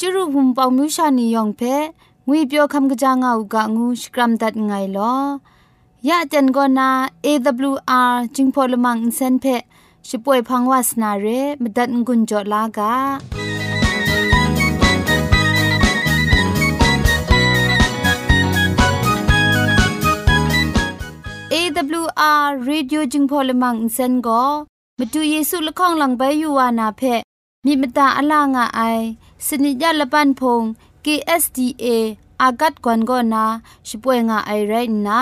จุรุภุมปองมิวชานียองเพงวยเปียวคำกะจางอูกะงูสกรัมดัดไงลอยะจันกอนา AWR จิงพอลมังอินเซนเพช่วยพังวาสนาเรมดัดงุนจอลากา AWR Radio จึงพอลมังอินเซนก็มาดูเยซูละข้องหลังใบยูวานาเพมีมตาอลางอไอ สนิยาละปันพง KSDA อากัดกวนก็นาช่วยงาไอไรนะ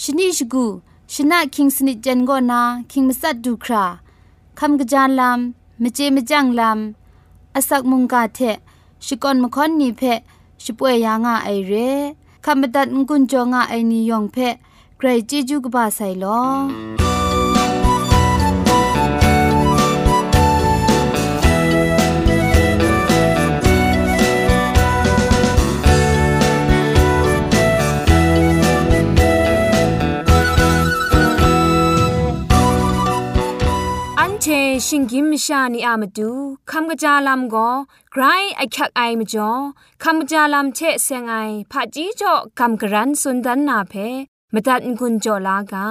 ชนิชกูชนะคิงสนิจันก็นาคิงมัสัดดูคราคำกระจานลำมเจมจังลำอาศักมุงกาเทชิกอนมคอนนีเพช่วยยางาไอเรคำบัดงกุนจงาไอนิยองเพใครจีจูกบาไซลอ ชชิงกิมชานีอามาดูคำกระจาลำก็ไกรไอคักไอมาจ่อคำกระจาลำเชะเซงไอผาจีจ่อคำกระรันสุนดันนาเพมตัดกุญจ่อลากา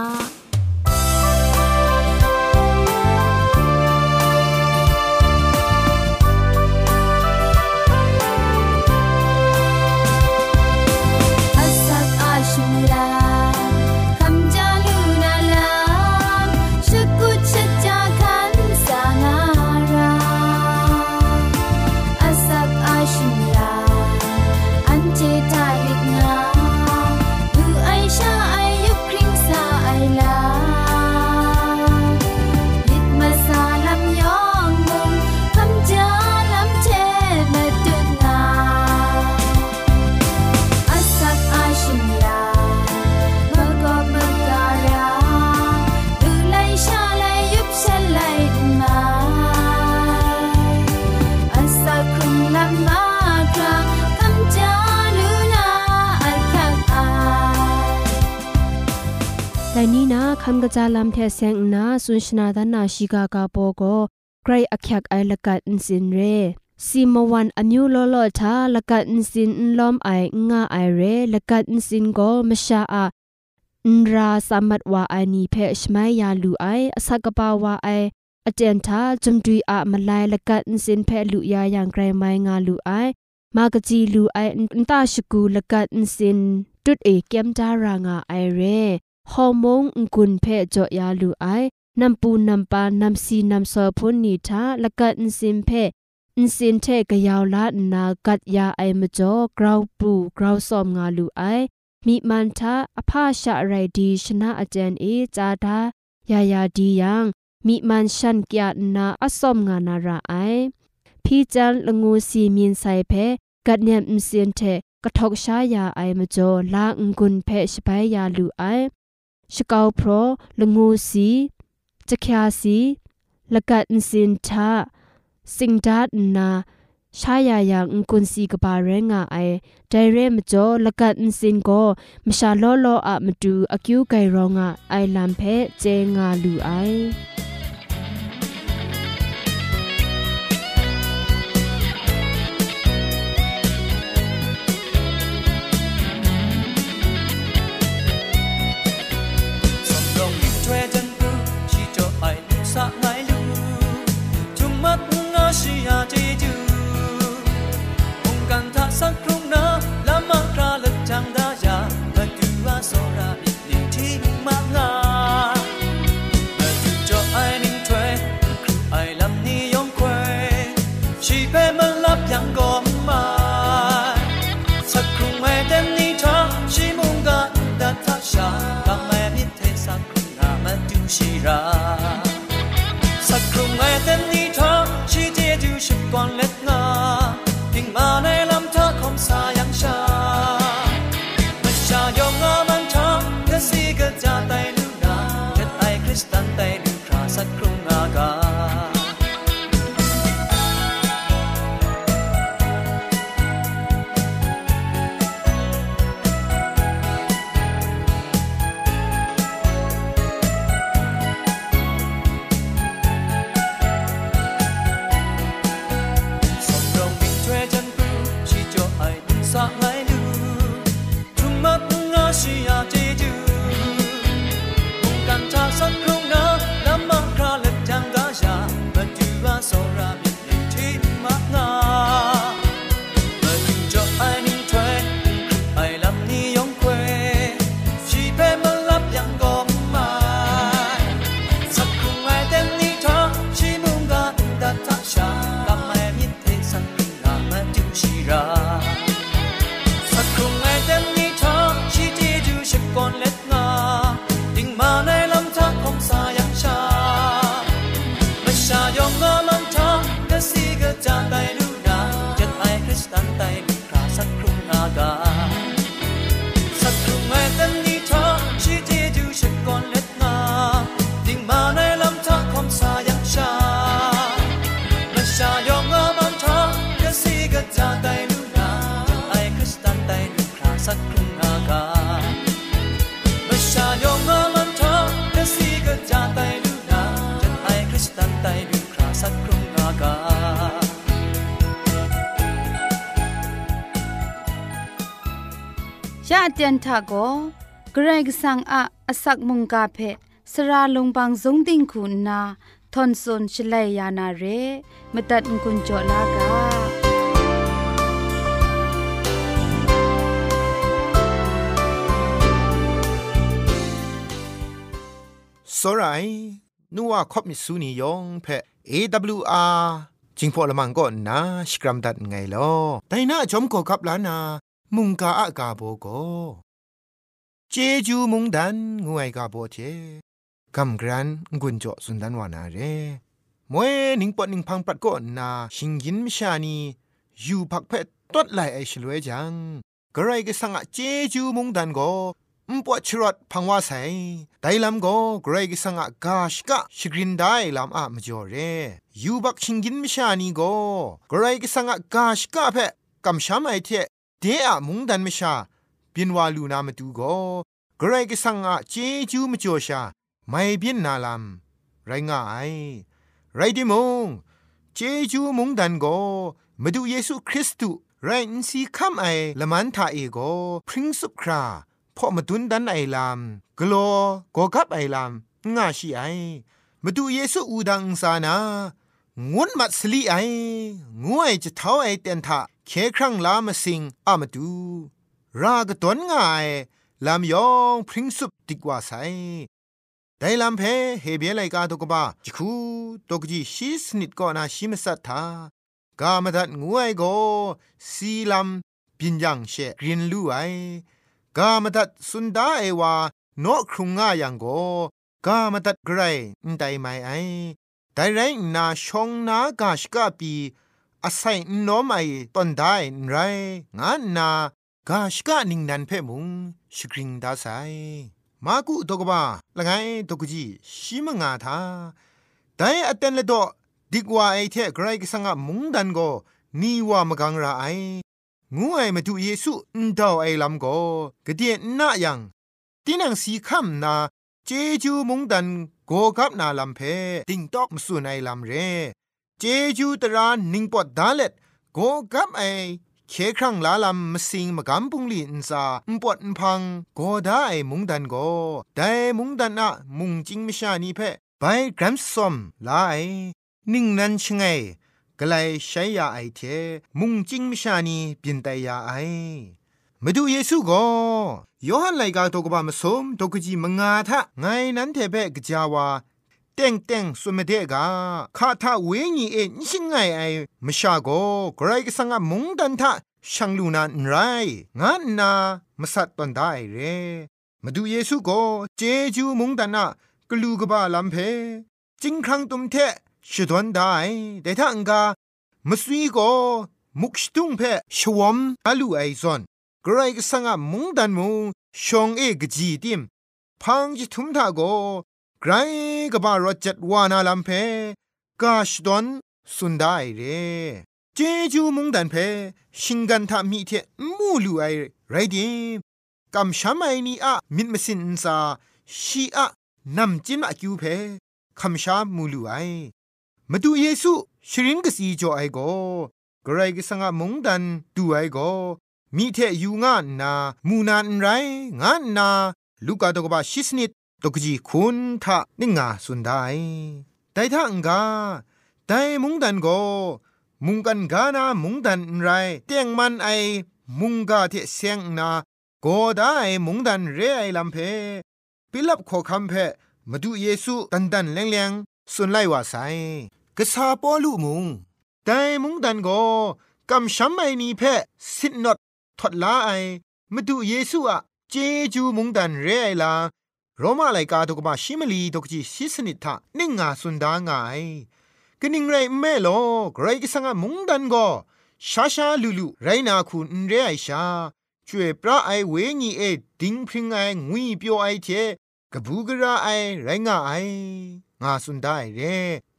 จาลัมเทเซงนาสุนชนาดานาชิกากาโปโกใครอักยักไอละกัดอินสินเรซีมวันอนิวโลโลทาละกัดอินสินลอมไองาไอเรละกัดอินสินโกมชาอาอินราสามัดวาไอนีเพชไมยาลูไอสักปาวาไออาจารย์ทาจมดุยอามาลายละกัดอินสินเพลุยาอย่างไกรไมงาลูไอมากจีลูไออินตาชกูละกัดอินสินจุดเอเกมจารางาไอเร ฮอร์โมนกุนเพจอยาลูไอนัมปูนัมปานัมซีนัมซอพุนนีทาละกัดอินซิมเพอินสินเทกยาวลานากัดยาไอมจอกราวปูกราวซอมงาลูไอมีมันทาอภาชะไรดีชนะอาจารย์เอจาดายายาดียังมีมันชันกยานาอสอมงานาราไอพี่จันละงูสีมีนไซเพกัดเนียมอินสินเทกะทอกชายาไอมจอลางกุนเพชไปยาลูไอ ชกาวพรลงูสีจะคยาสีละกัดสินทาสิงดาดนาชายายังกุนสีกบาเรงาไอไดเรมจ่อละกัดสินโกมชาลอลออะมดูอคิวไกรองาไอลัมเพเจงาลูไอ con letras ยะเตียนทาโกเกรกสังอะอสักมุงกาเพสระลงบางสงติงคุณนาทอนซนชลัยยานาเรมตัดกุญจลากาสรายนัวคบมิสูนียองเพ AWR จิงพอละมังก็นาสกรัมดัดไงลอแต่น่าจอมก็กับลานา มุงกาอากาโบโกเจจูมุงดันงวยกาโบเจกำกรันกุญจสุนดันวานาเรมวยนิงปอนิงพังปัดก็นาชิงยินมชานีอยู่พักเพตดไหลไอชลวยจังกระไรก็สังอะเจจูมุงดันโกมปวชรดพังว่าใสไดลำโกเกรกสังอะกาชกะชกรินได้ลำอะมจ่อเรยูบักชิงกินมิชานีโกเกรกสังอะกาชกะเพกำช้ำไอเท เดอะมุงดันมชาบินวาลูนามาดูโกเกรกสังอะเจจูมจ่อชาไม่บินนาลำไรง่ายไรดิมงเจจูมุงดันโกมาดูเยซูคริสต์ไรอินซีคัมไอละมันทาเอโกพริ้งสุคราพอมาดุนดันไอลามกลัวก็กับไอลามง่าชีไอมาดูเยซูอูดังสานา งุนมัดสลีไองวยจะเท้าไอเตนทาเคครั้งลามาสิงอามาดู รากตนง่ายลามยองพริ้งสุบดิกว่าไซไดลำเพเฮเบียไลกาตกบ้าจิคูตกจีชีสนิดก็นาชิมสัตถากามาดัดงวยโกซีลัมปินยังเชกรินลูไอกามตัดสุนดาเอวาโนครุงง่ายังโกกามตัดไกรนไดไมไอ ไดไรนาชงนากาชกาปีอาศัยนอมไอตอนได้ไรงานนากาชกานิงนันเพ่มุงสกริงดาไซมากุตกบ้าละไงตกจีชิมงาทาแต่อเตนเลโดดิกว่าไอเทไกรกสังะมุงดันโกนีว่ามกังราไองูไอมาดูเยซูอุนดาวไอลำโกกะเดียนนายังตินังสีคำนาเจจูมุงดัน โกกับนาลำเพติงตอกมสุนไอลำเร เจจูตรานิงปอดดาเล็ดโกกับไอเคครั้งลาลำมสิงมกำปุงลีอินซาอุปวดอุพังโกได้มุงดันโกได้มุงดันอะมุงจิงมิชานีเพไปกรัมซอมลาไอนิ่งนันชงไงกลายใช้ยาไอเท มุงจิงมิชานีเปลี่ยนแต่ยาไอ มาดูเยซูก็ยอหันไลกาตกบามสมตกจีมงาทะไงนั้นเทเปกจาวาเต็งเต็งสุมเดกาคาทาเวญีเอ็นชิงไงไอมชาโกไกรก็สังมงดันทะช่างลูนานไรงานนามสัตตันได้เรมาดูเยซูก็เจจูมงดันนะกลูกบาลัมเพจิงครั้งตุมเทชดวนได้แต่ถ้าอังกามสวีก็มุกชตุงเพชวมอาลูไอซอน กรกสังมุงดันมุงชงเอกจีติมพังจิทุมทาโกไกรกบารจัดวานาลัมเพกาชดอนสุนได้เรเจจูมุงดันเพชิงกันทามีเทมูลูไอไรดิกำช้ำไอนีอะมิดมสินซาชีอะนำจินอะคิวเพคำชามูลูไอมาดูเยซูชรินกสีจอไอโกกรก็สังมุงดันดูไอโก มีเทอยู่งานนามูนานไรงานนา ลูกาตกบาชิสนิดตกจีคุณทะนิงาสุนได้แต่ถ้าองกาแต่มุงดันโกมุงกันกานามุงดันไรเตียงมันไอมุงกาเทเสียงนาโกได้มุงดันเรไอลำเพปิลับขอคำเพมาดูเยซูตันดันแรงแรงสุนไลว่าไซกษาปอลุมุงแต่มุงดันโกกำช้ำไอนีเพสินนด ทดลาไอมาดูเยซูอะเจจูมุงดันเรไอลาโรมาไลกาตกมาชิมลีตกจีชิสนิทะนิ่งงาสุนดางายกนิ่งไรแม่โลไกรกิสังมุงดันโกชาชาลูลูไรนาคุณเรไอชาช่วยพระไอเวงีเอดิงพริงไองุยเปียวไอเทกบูกระไอไรงาไองาสุนได้เร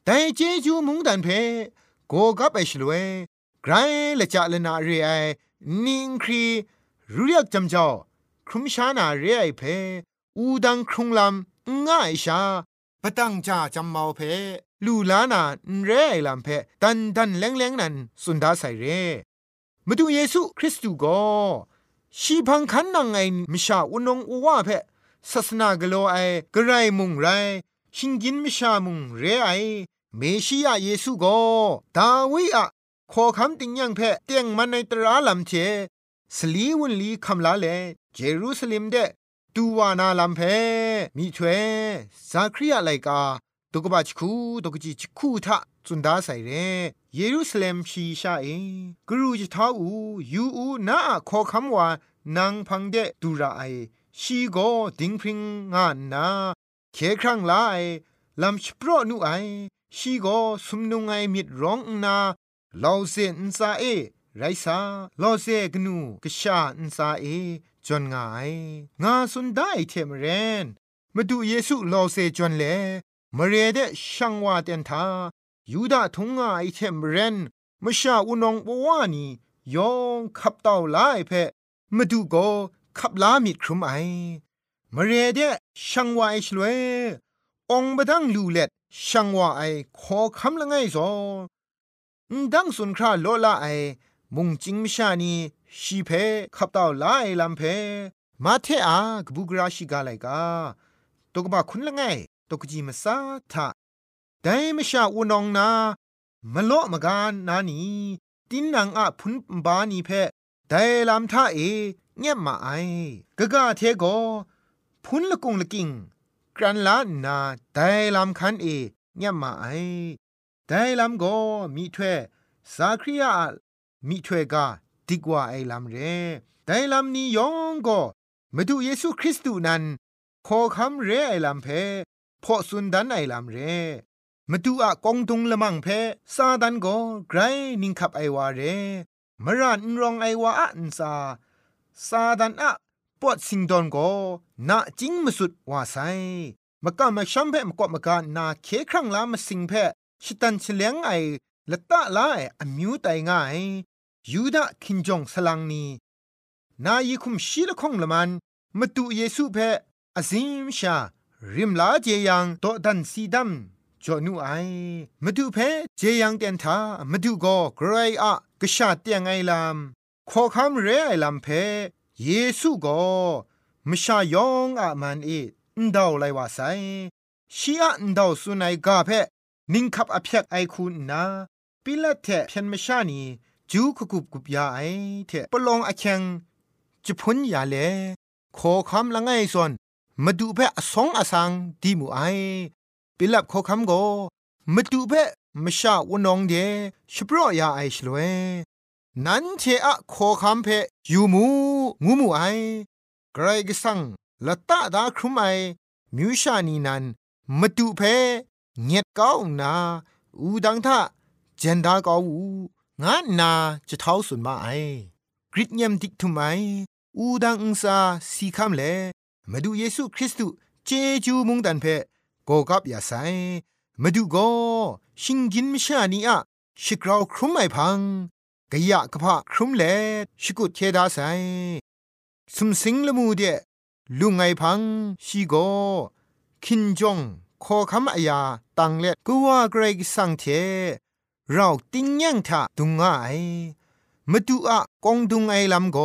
แต่เจจูมุงดันเพโกกับไอชลวยไกรละจะลนาเรไอ นิงครีรู้เรียกจำเจ้าครุมชานาเรไอเพอูดังครุงลำง่ายชาปตังจ่าจำเมาเพลูลานาเรไอลำเพดันดันแรงแรงนั้นสุนดาใส่เรมาดูเยซูคริสต์ก็ชีพังคันนังไงมิชาอุนงอุวาเพศาสนากโลไอกระไรมุงไรชิงกินมิชามุงเรไอเมชิยาเยซูก็ดาวิอะ ขอคำติงยังเพเตียงมันในตราลำเจสลีวุนลีคำลาเลเจรูซาเล็มเดตูวานาลำเพมีถวยซาคริยาไลกาตุกบาชคูตุกจิชคูทะจุนดาใส่เรเยรูซาเล็มชีชาเอกรูจิท้าอูยูอูนาขอคำว่านางพังเดดูราไอชีโกดิงพิงงานนาเคครั้งลายลำสปรนูไอชีโกสุมนุงไอมิดร้องนา ลาวเซนซาเอไรซาลอเซกนูกชาอินซาเอจนงายงาสุนได้เทมเรนมาดูเยซูลอเซจนเลมเรเดช่างว่าเตนทายูดาทงงาไอเทมเรนมชาอุนองปวานียองขับเต่าลายเพมาดูโกขับลามิดครุมไอมเรเดช่างว่าไอชลวยองบดังลูเล็ดช่างว่าไอขอคำละไงซอ ดังสุนคราโลลาไอ มุงจิงมชานีชีเพขับเต่าลาไอลำเพ มาเทอากบุกราชิกาไลกาตกบะคุณละไงตกจีมาซาทะแต่มชาอุนองนามะโลมากานนานีตินนางอะพุนบานีเพแต่ลำท่าเอเงียบมาไอกะกะเทโกพุนละกุงละกิงกรันลานาแต่ลำคันเอเงียบมาไอ แต่ลำโกมีถ้วยสาครียามีถ้วยกาดีกว่าไอลำเรแต่ลำนี้ยองก็มาดูเยซูคริสต์นั้นขอคำเรไอลำเพพอสุนดันไอลำเรมาดูอะกองตุงละมังเพซาดันก็ไกรนิงขับไอวาเรมรันรองไอวาอันซาซาดันอะปอดสิงดอนก็นาจิงมสุดว่าไซมากะมาชัมเพมกอมกะนาเคครั้งลามาสิงเพ ชิตันเฉลียงไอละตะลาไออมิวไตง่ายยูดาคินจงสลังนีนายคุมชีละคงละมันมาตุเยซูเพออซิมชา ริมลาเจยังโตดันซีดัมจอนูไอมาดูเพเจยังเตียนทามาดูก็ไกรอะกษาเตียงไอลามขอคำเรไอลามเพเยซูก็มชายองอะมันเอนดาวไลว่าไซชีอะนดาวสุนัยกาเพ นิ่งคับอภิยกไอคุณนาปิละเทเพียนมชานีจูคุกุบกุบยาไอเทปลองอแข็งจะพ้นยาเลขอคำละไงส่วนมาดูเพอสองอสังดีมูไอปิลับขอคำโกมาดูเพมชาวนองเดชโปรยาไอชลเวนั้นเทอะขอคำเพยูมูงูมูไอไกรกสังละตาดาครุมไอมิวชานีนันมาดูเพ เงียดก้าวนาอูดังทะเจนดาก้าวูงานนาจะเท้าสุนมาไอกริดเยมดิกทุไมอูดังอุซาสีคำเลมาดูเยซูคริสต์เจจูมุงดันเพโกกับยาไซมาดูโกชิงกินมชานีอะชิกราวครุมไอพังกะยะกะพะครุมเลชิกุเทดาไซสุมสิงละมูเดลุงไอพังชีโกคินจง ขอคำอายาตังเล็ดกูว่าเกรกสังเทเราติ้งยังทะดุงไอมาดูอะกองดุงไอลำโก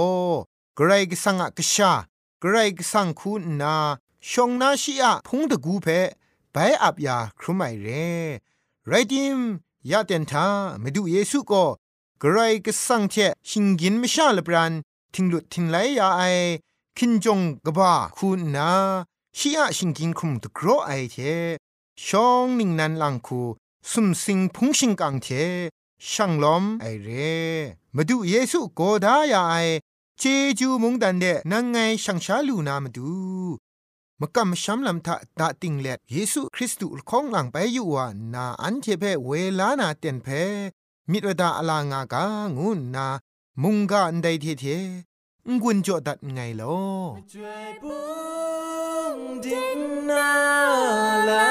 เกรกสังอะกชาเกรกสังคุณนาชงนาชีอะพงตะกูเพไปอับยาครุไมเรไรดิมยาเตนทามาดูเยซูก็เกรกสังเทชิงกินไม่ชาลปรันทิงหลุดทิงไหลยาไอคินจงกบ้าคุณนา ชีอะชิงกินคุมตกรอไอเทชองนิงนันลังคูสุมสิงพุงชิงกังเทช่างล้อมไอเรมาดูเยซูโกดายาไอเจจูมุงดันเดนังไงช่างชาลูนามาดูมกำช้ำลำทะดาติงเล็ดเยซูคริสต์ของหลังไปอยู่ว่านาอันเทเพเวลานาเตียนเพมิตรดาอลางากางุนนา มุงกาอันใดเทเท งุนจอดัดไงลอจวยบุงดิงนาลา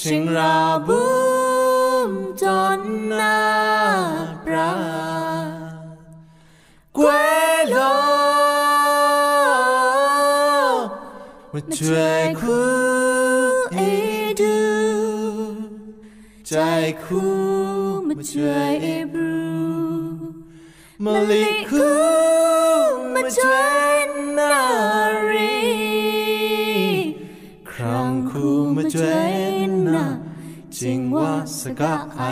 สิงราบุมจอนนาปรา quello mà trời khu e du trái khu mà trời e bru มะลิคูมาเจนนารีครั้งคูมาเจนนาจิงว่าสกะไอ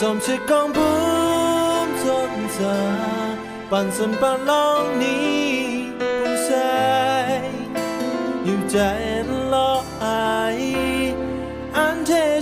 som chiếc con bướm rộn rã bàn sân bàn long ni bung say yêu chạy lo ai an thế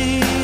า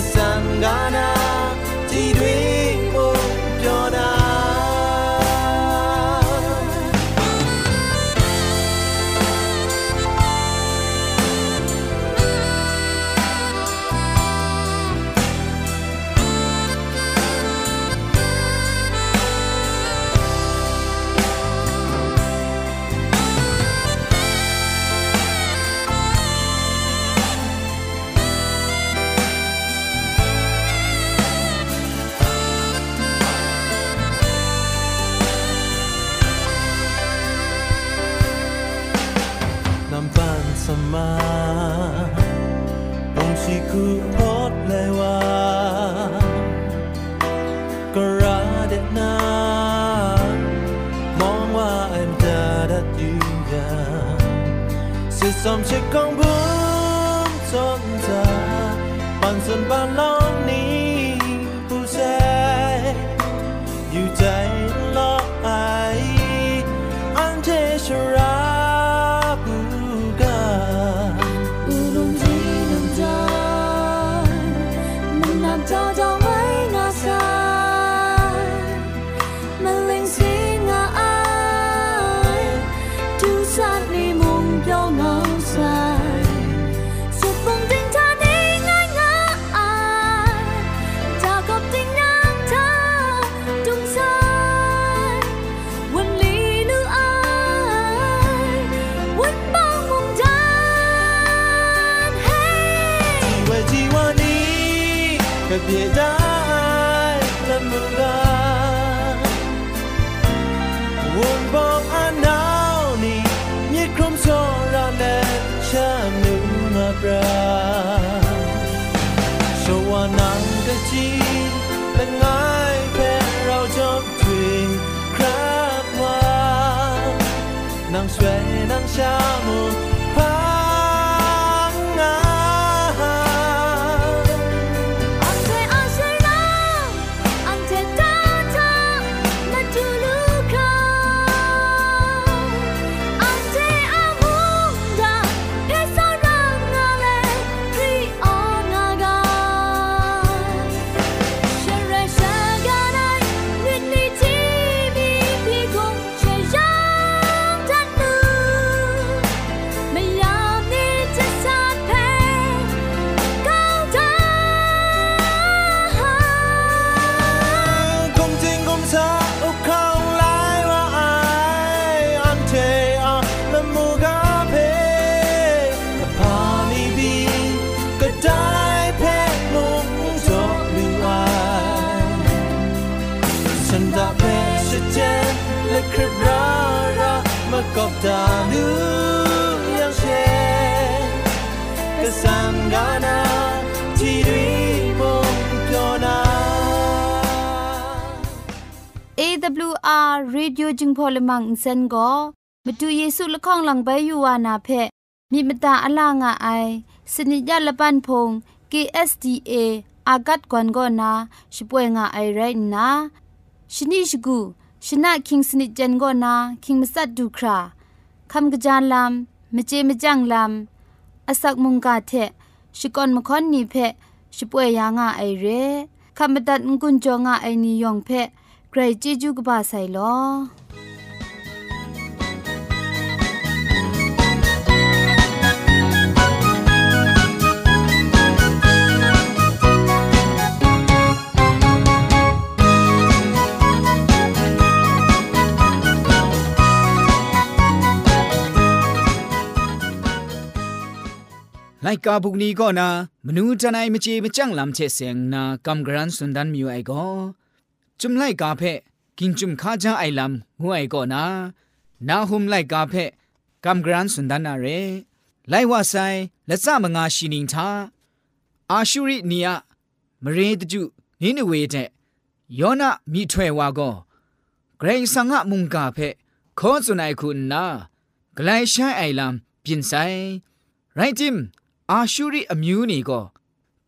sun gone out. สมชิกของบุญจนจ ละมุกาวนบอกอันหนาวนี้มีครมโซราแลชามุมาปราชวานังกะจีและง่ายแพ้เราจบทวิงครับว่านางสวยนางชามุพัง ระมากอบตาดูยังเชก็สังกานาที่ดีมงเพียวนา AWR Radio จึงพอลมังอินเซนก็มาดูเยซูละข้องหลังใบยูวานาเพมีมตาอลางอไอสนิจยาละปันพง KSDA อากัดกวนก็นาช่วยงาไอไรนะชนิชกู ชนะคิงสนิจเจนก็นาคิงมัสัดดูคราคำกระจานลำมเจมจังลำอาศักมุงกาเทชิกอนมคอนนีเพช่วยยางาไอเรคำบัดงกุนจงาไอนิยองเพใครจีจูกบาไซลอ ไลกาบุกนี้ก็นะมนูจันไอมจีมจังลำเชเสียงนะกำกรันสุนดันมิวไอก็จุมไลกาเพกินจุมข้าจ้าไอลำหัวไอก็นะนาหุมไลกาเพกำกรันสุนดันอะไรไลว่าไซและซามงาชินิงทาอาชูรีเนียมเรดจุนินเวเดยอนะมีถ้วยวาก็เกรงสังะมุงกาเพขอสุนัยคุณนะไกลใช้ไอลำปินไซไรจิม အာရှုရိအမျိုးနီကို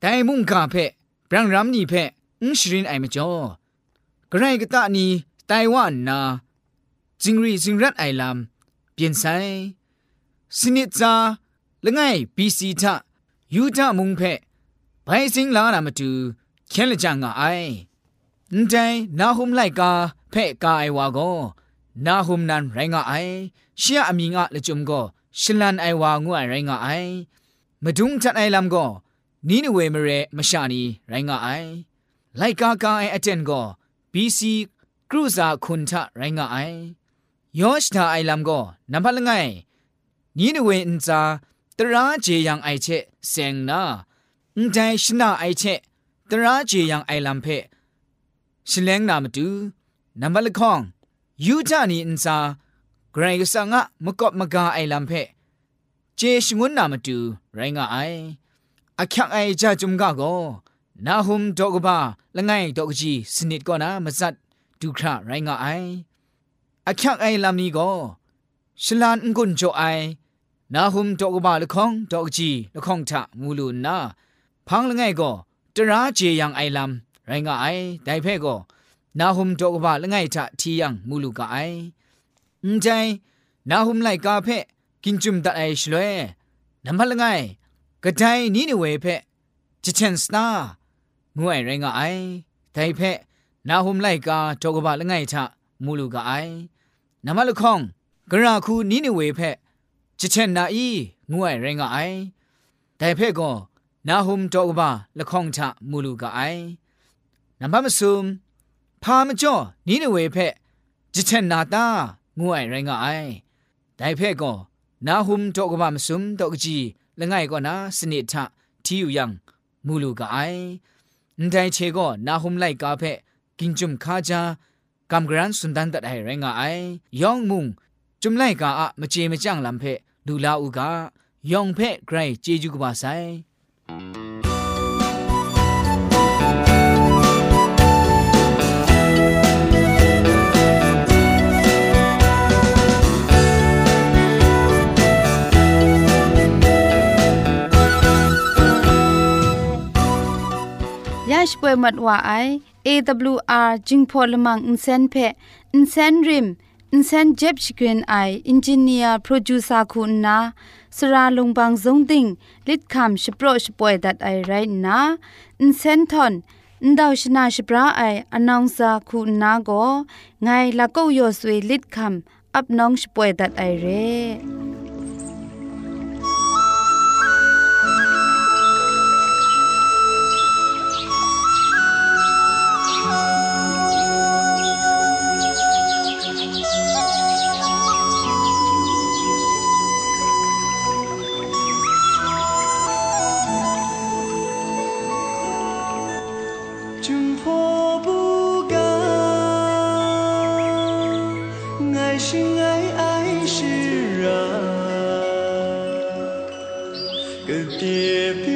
ဒိုင်မုန်ကာဖက်ဗြန်ရမ်နီဖက်အင်းရှရင်အိုင်မကျော်ဂရိုင်ကတနီတိုင်ဝမ်နာဂျင်ရီဂျင်ရတ်အိုင်လမ်ပြင်ဆိုင်စနစ်စာလငယ်ဘီစီထယူတမုန်ဖက်ဘိုင်စင်းလာနာမတူခဲလကြငါအိုင်အန်တိုင်နာဟုမ်လိုက်ကာဖဲ့ကာအိုင်ဝါကိုနာဟုမ်နန်ရိုင်းငါအိုင်ရှီယအမီငါလကြုံကိုရှလန်အိုင်ဝါငွအိုင်ရိုင်းငါအိုင် မဒုံချတ်အိုင်လမ်ကိုနီနဝေမရေမရှာနီရိုင်းငါအိုင်လိုက်ကာကာအိုင်အတန်ကို BC ကရူဇာခွန်ထရိုင်းငါအိုင်ယောရှတာအိုင်လမ်ကိုနံဖလငိုင်နီနဝေအန်ဇာတရာဂျေယံအိုင်ချက်စ ेंग နာအန်တိုင်ရှနာအိုင်ချက်တရာဂျေယံအိုင်လမ်ဖဲရှလ ेंग နာမတူနံပါလခေါင်ယူဂျာနီအန်ဇာဂရေဆာငါမကော့မကာအိုင်လမ်ဖဲ จชงุนนามาดูไรงาไออะคักไอจาจุมกะโกนาหุมดอกบาละไงดอกจีสนิดก็นะมะซัดดูคราไรงาไออะคักไอลำนี้ก็ชลานงุนโจไอนาหุมดอกบาละคองดอกจีละคองทะมูลูนาพังละไงก็ตราเจยังไอลำไรงะไอได้เพ่ก็นาหุมโตกบะละไงทะทียังมูลูกะไออุใจนาหุมไลกาเพ่ กินจุมตะไอชลเวนัมพละไงกระไดนี้นี่เวเพ่จิเชนสตางวยไรงไอไดเพ่นาหุมไลกาโตกบะละไงทะมูลูกไอนัมพละคองกระคูนี้นี่เวเพ่จิเชนนาอีงวยไรงไอไดเพ่ก็นาหุมโตกบะละคองทะมูลูกไอนัมพะมซุมพามจ่อนี้นี่เวเพ่จิเชนนาตางวยไรงไอไดเพ่ก็ นาหุมดอกมามสุมดอกจีละไงก็นาสนิทะที่อยู่ยังมูลูกไอแต่เชก็นาหุมไลกาเพกินจุมคาจากำกรันสุนดันตัดไอแรงไอยองมุงจุมไลกาอะมเจมจังลำเพดูลาอูกายองเพไกรเจจุกบาไซาคุณนาสราลงบางซงดิงลิดคำชโปรชป่วยดัดไอไรนาอินเซนทอนนดาวชนาชปราไออนองซาคุณนาโกไงละก็ยอสวยลิดคำอับน้องชป่วยดัดไอเร่ 爱是爱，更别。